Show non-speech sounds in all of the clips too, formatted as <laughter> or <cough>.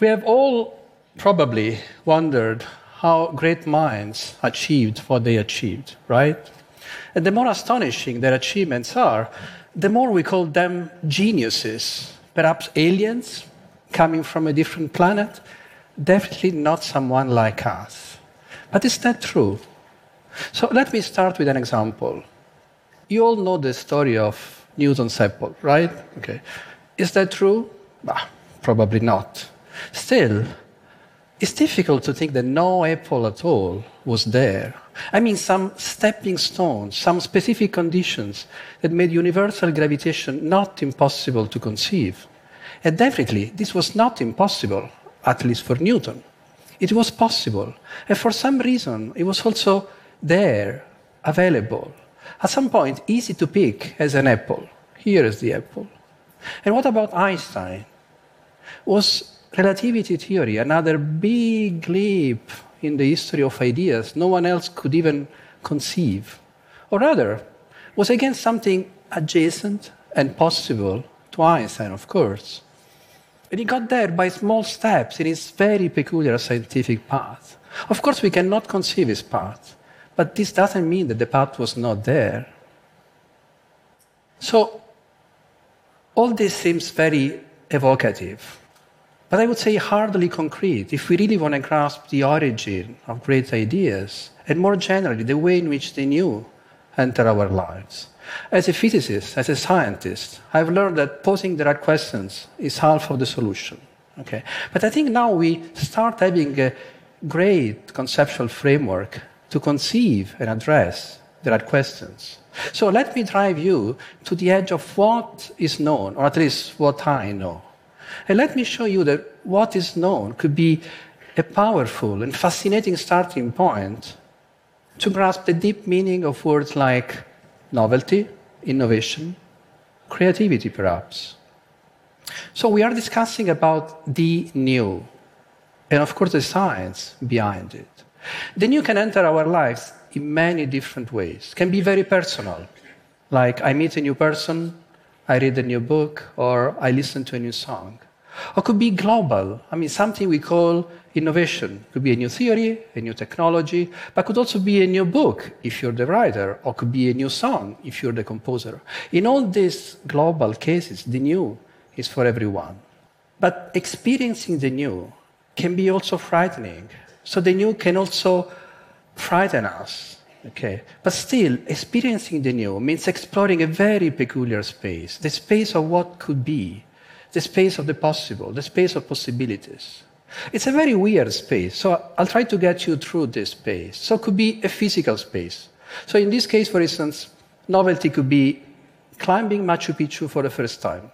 We have all probably wondered how great minds achieved what they achieved, right? And the more astonishing their achievements are, the more we call them geniuses, perhaps aliens coming from a different planet, definitely not someone like us. But is that true? So let me start with an example. You all know the story of Newton's apple, right? Okay. Is that true? Bah, probably not. Still, it's difficult to think that no apple at all was there. I mean, some stepping stones, some specific conditions that made universal gravitation not impossible to conceive. And definitely, this was not impossible, at least for Newton. It was possible. And for some reason, it was also there, available. At some point, easy to pick as an apple. Here is the apple. And what about Einstein? Was relativity theory another big leap in the history of ideas no one else could even conceive? Or rather, was again something adjacent and possible to Einstein, of course. And he got there by small steps in his very peculiar scientific path. Of course, we cannot conceive his path, but this doesn't mean that the path was not there. So, all this seems very evocative, but I would say hardly concrete if we really want to grasp the origin of great ideas, and more generally, the way in which they new enter our lives. As a physicist, as a scientist, I've learned that posing the right questions is half of the solution. Okay? But I think now we start having a great conceptual framework to conceive and address the right questions. So let me drive you to the edge of what is known, or at least what I know. And let me show you that what is known could be a powerful and fascinating starting point to grasp the deep meaning of words like novelty, innovation, creativity, perhaps. So we are discussing about the new, and of course the science behind it. The new can enter our lives in many different ways. It can be very personal, like I meet a new person, I read a new book, or I listen to a new song. Or could be global. I mean, something we call innovation. Could be a new theory, a new technology, but could also be a new book if you're the writer, or could be a new song if you're the composer. In all these global cases, the new is for everyone. But experiencing the new can be also frightening. So the new can also frighten us. Okay. But still, experiencing the new means exploring a very peculiar space, the space of what could be, the space of the possible, the space of possibilities. It's a very weird space, so I'll try to get you through this space. So it could be a physical space. So in this case, for instance, novelty could be climbing Machu Picchu for the first time,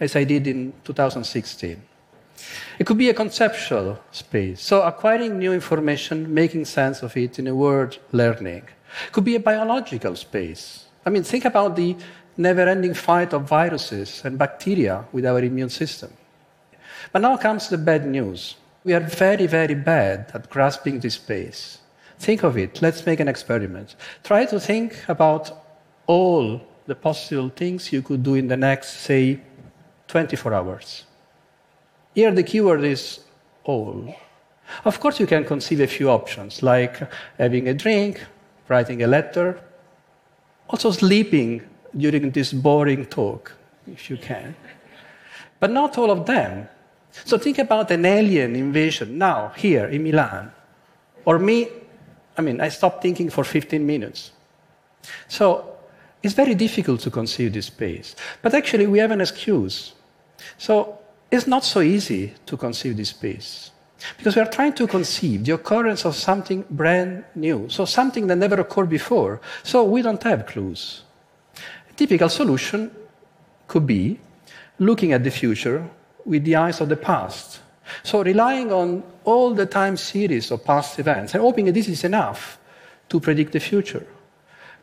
as I did in 2016. It could be a conceptual space, so acquiring new information, making sense of it in a word learning. It could be a biological space. I mean, think about the never ending fight of viruses and bacteria with our immune system. But now comes the bad news. We are very, very bad at grasping this space. Think of it. Let's make an experiment. Try to think about all the possible things you could do in the next, say, 24 hours. Here, the keyword is all. Of course, you can conceive a few options, like having a drink, writing a letter, also sleeping during this boring talk, if you can. But not all of them. So think about an alien invasion now, here in Milan. Or me, I mean, I stopped thinking for 15 minutes. So it's very difficult to conceive this space. But actually, we have an excuse. So it's not so easy to conceive this space. Because we are trying to conceive the occurrence of something brand new, so something that never occurred before. So we don't have clues. Typical solution could be looking at the future with the eyes of the past. So relying on all the time series of past events and hoping that this is enough to predict the future.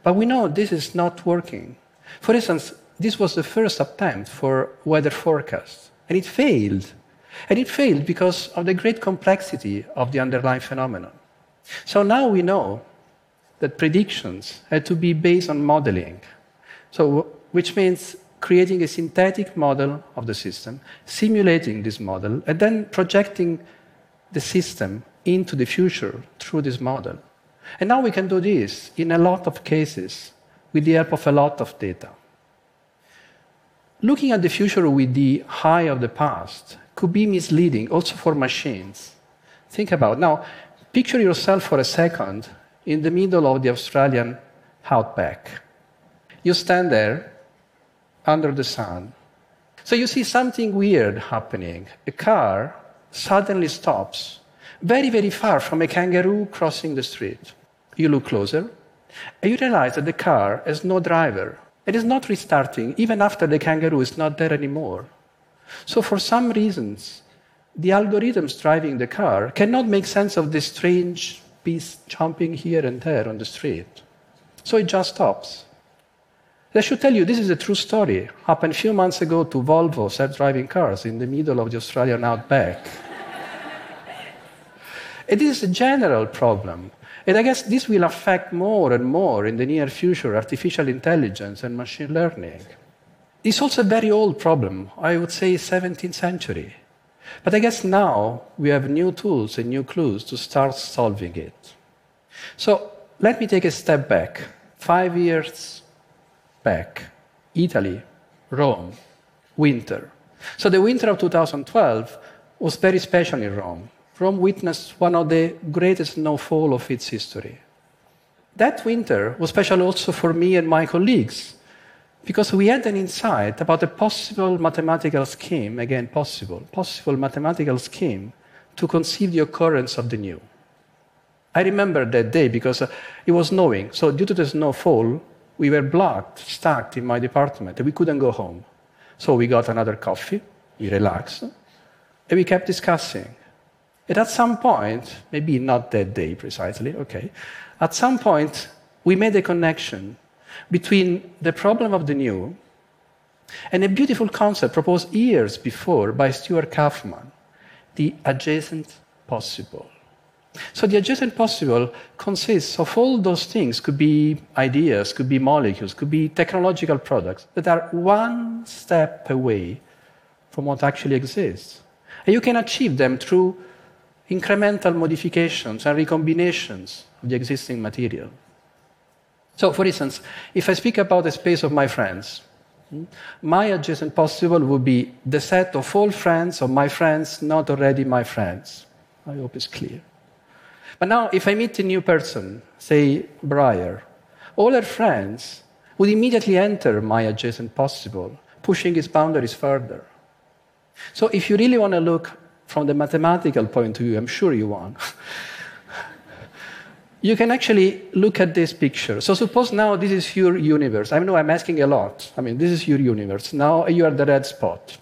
But we know this is not working. For instance, this was the first attempt for weather forecast, and it failed. And it failed because of the great complexity of the underlying phenomenon. So now we know that predictions had to be based on modeling. So, which means creating a synthetic model of the system, simulating this model, and then projecting the system into the future through this model. And now we can do this in a lot of cases with the help of a lot of data. Looking at the future with the eye of the past could be misleading also for machines. Think about now, picture yourself for a second in the middle of the Australian outback. You stand there under the sun. So you see something weird happening. A car suddenly stops very, very far from a kangaroo crossing the street. You look closer, and you realize that the car has no driver. It is not restarting, even after the kangaroo is not there anymore. So, for some reasons, the algorithms driving the car cannot make sense of this strange beast jumping here and there on the street. So it just stops. I should tell you, this is a true story. Happened a few months ago to Volvo self-driving cars in the middle of the Australian outback. <laughs> it is a general problem. And I guess this will affect more and more in the near future artificial intelligence and machine learning. It's also a very old problem, I would say 17th century. But I guess now we have new tools and new clues to start solving it. So let me take a step back. Five years back, Italy, Rome, winter. So the winter of 2012 was very special in Rome. Rome witnessed one of the greatest snowfall of its history. That winter was special also for me and my colleagues because we had an insight about a possible mathematical scheme, again, possible, possible mathematical scheme to conceive the occurrence of the new. I remember that day because uh, it was snowing. So, due to the snowfall, we were blocked, stuck in my department, and we couldn't go home. So, we got another coffee, we relaxed, and we kept discussing. And at some point, maybe not that day precisely, okay, at some point, we made a connection between the problem of the new and a beautiful concept proposed years before by Stuart Kauffman the adjacent possible. So the adjacent possible consists of all those things, could be ideas, could be molecules, could be technological products that are one step away from what actually exists. And you can achieve them through incremental modifications and recombinations of the existing material. So, for instance, if I speak about the space of my friends, hmm, my adjacent possible would be the set of all friends of my friends not already my friends. I hope it's clear. But now, if I meet a new person, say Briar, all her friends would immediately enter my adjacent possible, pushing its boundaries further. So, if you really want to look from the mathematical point of view, I'm sure you want, <laughs> you can actually look at this picture. So, suppose now this is your universe. I know I'm asking a lot. I mean, this is your universe. Now you are the red spot.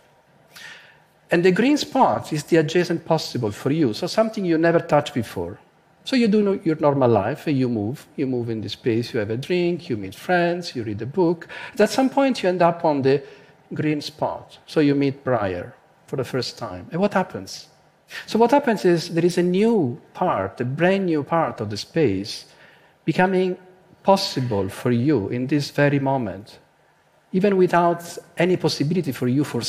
And the green spot is the adjacent possible for you, so something you never touched before. So you do your normal life, you move, you move in the space, you have a drink, you meet friends, you read a book. At some point, you end up on the green spot. So you meet Briar for the first time. And what happens? So what happens is there is a new part, a brand new part of the space becoming possible for you in this very moment, even without any possibility for you for,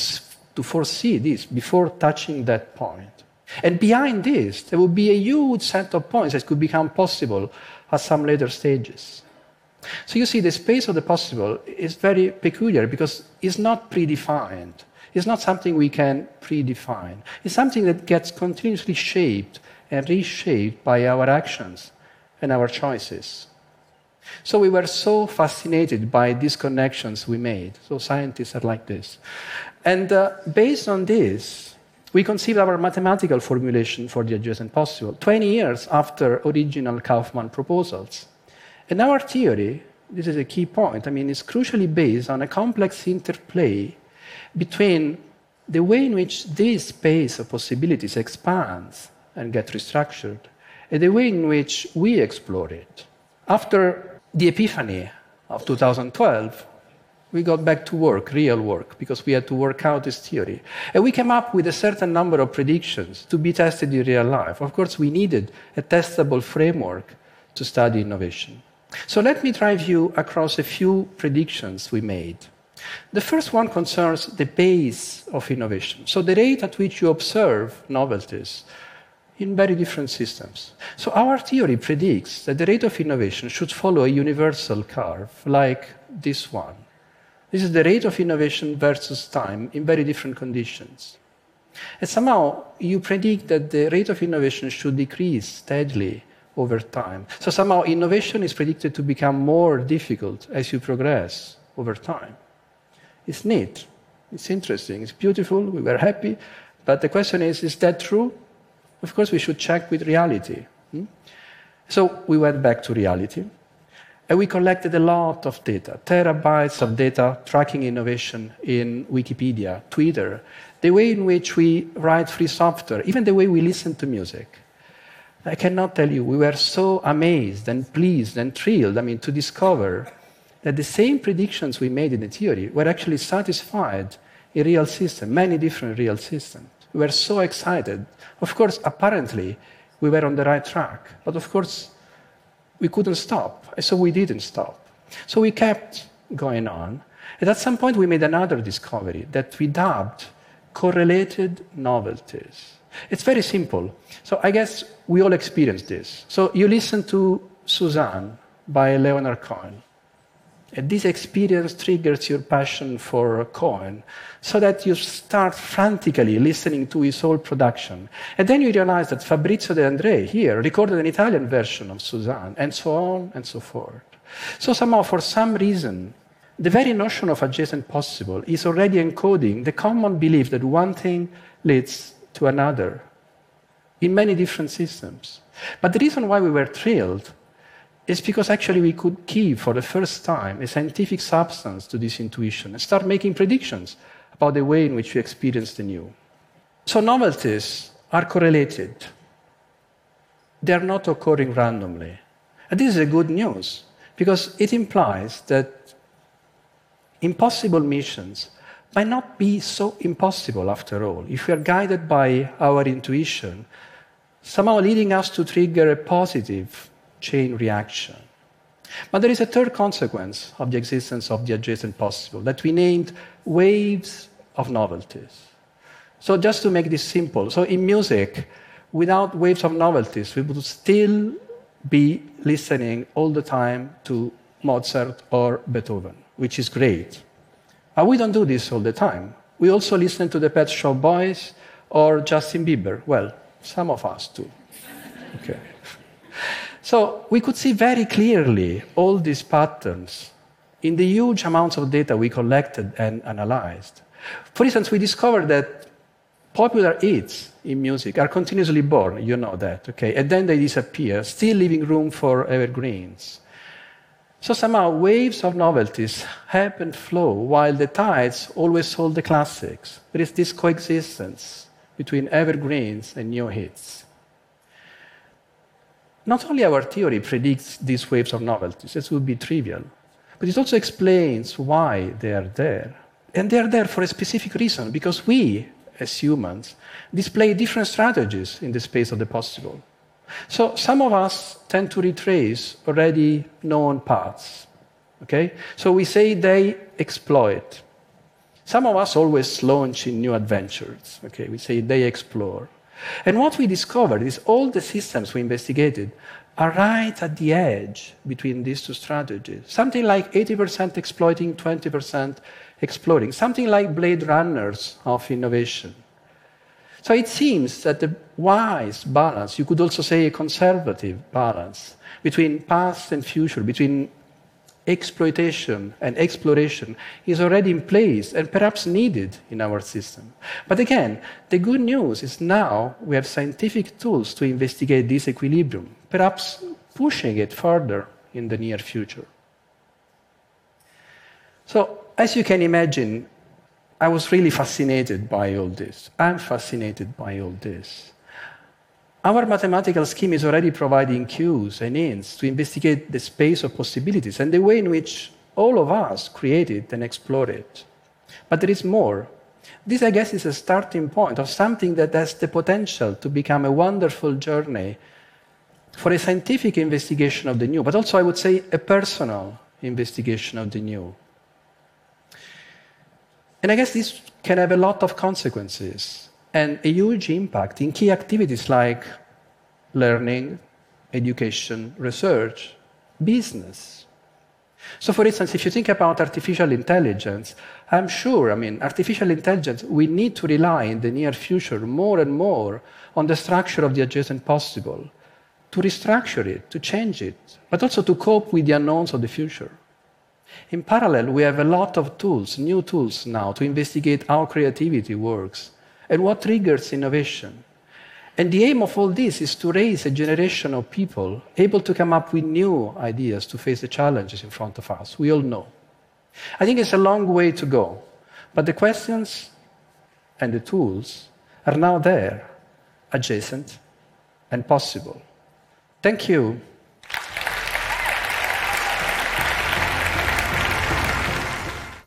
to foresee this before touching that point. And behind this, there will be a huge set of points that could become possible at some later stages. So you see, the space of the possible is very peculiar because it's not predefined. It's not something we can predefine. It's something that gets continuously shaped and reshaped by our actions and our choices. So we were so fascinated by these connections we made. So scientists are like this. And uh, based on this, we conceived our mathematical formulation for the adjacent possible 20 years after original Kauffman proposals. And our theory, this is a key point, I mean, is crucially based on a complex interplay between the way in which this space of possibilities expands and gets restructured and the way in which we explore it. After the epiphany of 2012, we got back to work, real work, because we had to work out this theory. And we came up with a certain number of predictions to be tested in real life. Of course, we needed a testable framework to study innovation. So let me drive you across a few predictions we made. The first one concerns the pace of innovation, so the rate at which you observe novelties in very different systems. So our theory predicts that the rate of innovation should follow a universal curve like this one. This is the rate of innovation versus time in very different conditions. And somehow you predict that the rate of innovation should decrease steadily over time. So somehow innovation is predicted to become more difficult as you progress over time. It's neat. It's interesting. It's beautiful. We were happy. But the question is is that true? Of course, we should check with reality. Hmm? So we went back to reality. And we collected a lot of data, terabytes of data tracking innovation in Wikipedia, Twitter, the way in which we write free software, even the way we listen to music. I cannot tell you, we were so amazed and pleased and thrilled, I mean, to discover that the same predictions we made in the theory were actually satisfied in real systems, many different real systems. We were so excited. Of course, apparently, we were on the right track. But of course, we couldn't stop. So we didn't stop. So we kept going on. And at some point, we made another discovery that we dubbed correlated novelties. It's very simple. So I guess we all experience this. So you listen to Suzanne by Leonard Cohen. And this experience triggers your passion for Cohen so that you start frantically listening to his whole production. And then you realize that Fabrizio De André here recorded an Italian version of Suzanne, and so on and so forth. So somehow, for some reason, the very notion of adjacent possible is already encoding the common belief that one thing leads to another in many different systems. But the reason why we were thrilled is because actually we could give for the first time a scientific substance to this intuition and start making predictions about the way in which we experience the new. So novelties are correlated. They are not occurring randomly. And this is a good news because it implies that impossible missions might not be so impossible after all if we are guided by our intuition, somehow leading us to trigger a positive chain reaction. But there is a third consequence of the existence of the adjacent possible that we named waves of novelties. So, just to make this simple, so in music, without waves of novelties, we would still be listening all the time to Mozart or Beethoven, which is great. But we don't do this all the time. We also listen to the Pet Shop Boys or Justin Bieber. Well, some of us do. Okay. <laughs> So we could see very clearly all these patterns in the huge amounts of data we collected and analyzed. For instance, we discovered that popular hits in music are continuously born, you know that, okay, and then they disappear, still leaving room for evergreens. So somehow waves of novelties ebb and flow while the tides always hold the classics. There is this coexistence between evergreens and new hits. Not only our theory predicts these waves of novelties, this would be trivial, but it also explains why they are there. And they are there for a specific reason, because we, as humans, display different strategies in the space of the possible. So some of us tend to retrace already known paths. Okay? So we say they exploit. Some of us always launch in new adventures. Okay? We say they explore. And what we discovered is all the systems we investigated are right at the edge between these two strategies. Something like 80% exploiting, 20% exploiting, Something like blade runners of innovation. So it seems that the wise balance, you could also say a conservative balance, between past and future, between exploitation and exploration is already in place and perhaps needed in our system. But again, the good news is now we have scientific tools to investigate this equilibrium, perhaps pushing it further in the near future. So, as you can imagine, I was really fascinated by all this. I'm fascinated by all this. Our mathematical scheme is already providing cues and hints to investigate the space of possibilities and the way in which all of us create it and explore it. But there is more. This, I guess, is a starting point of something that has the potential to become a wonderful journey for a scientific investigation of the new, but also, I would say, a personal investigation of the new. And I guess this can have a lot of consequences and a huge impact in key activities like learning, education, research, business. So, for instance, if you think about artificial intelligence, I'm sure, I mean, artificial intelligence, we need to rely in the near future more and more on the structure of the adjacent possible to restructure it, to change it, but also to cope with the unknowns of the future. In parallel, we have a lot of tools, new tools now, to investigate how creativity works and what triggers innovation. And the aim of all this is to raise a generation of people able to come up with new ideas to face the challenges in front of us. We all know. I think it's a long way to go, but the questions and the tools are now there, adjacent and possible. Thank you